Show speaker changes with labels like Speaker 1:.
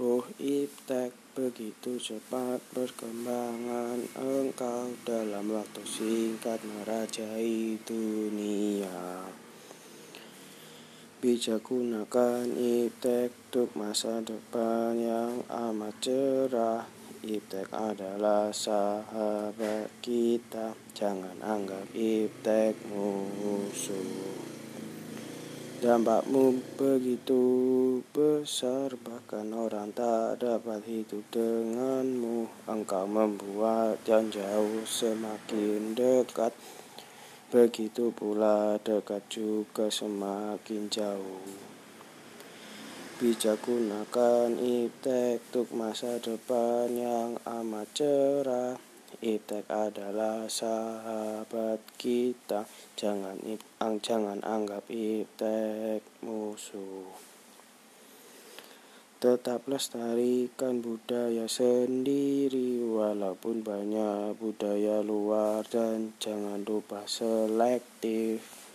Speaker 1: Oh iptek. Begitu cepat perkembangan engkau dalam waktu singkat merajai dunia. Bijak gunakan iptek untuk masa depan yang amat cerah. Iptek adalah sahabat kita. Jangan anggap iptek musuh Dampakmu begitu besar Bahkan orang tak dapat hidup denganmu. Engkau membuat yang jauh semakin dekat. Begitu pula dekat juga semakin jauh. Bijak gunakan iptek untuk masa depan yang amat cerah Iptek adalah sahabat kita. Jangan ang jangan anggap iptek musuh. Tetap lestarikan budaya sendiri Walaupun banyak budaya luar Dan jangan lupa selektif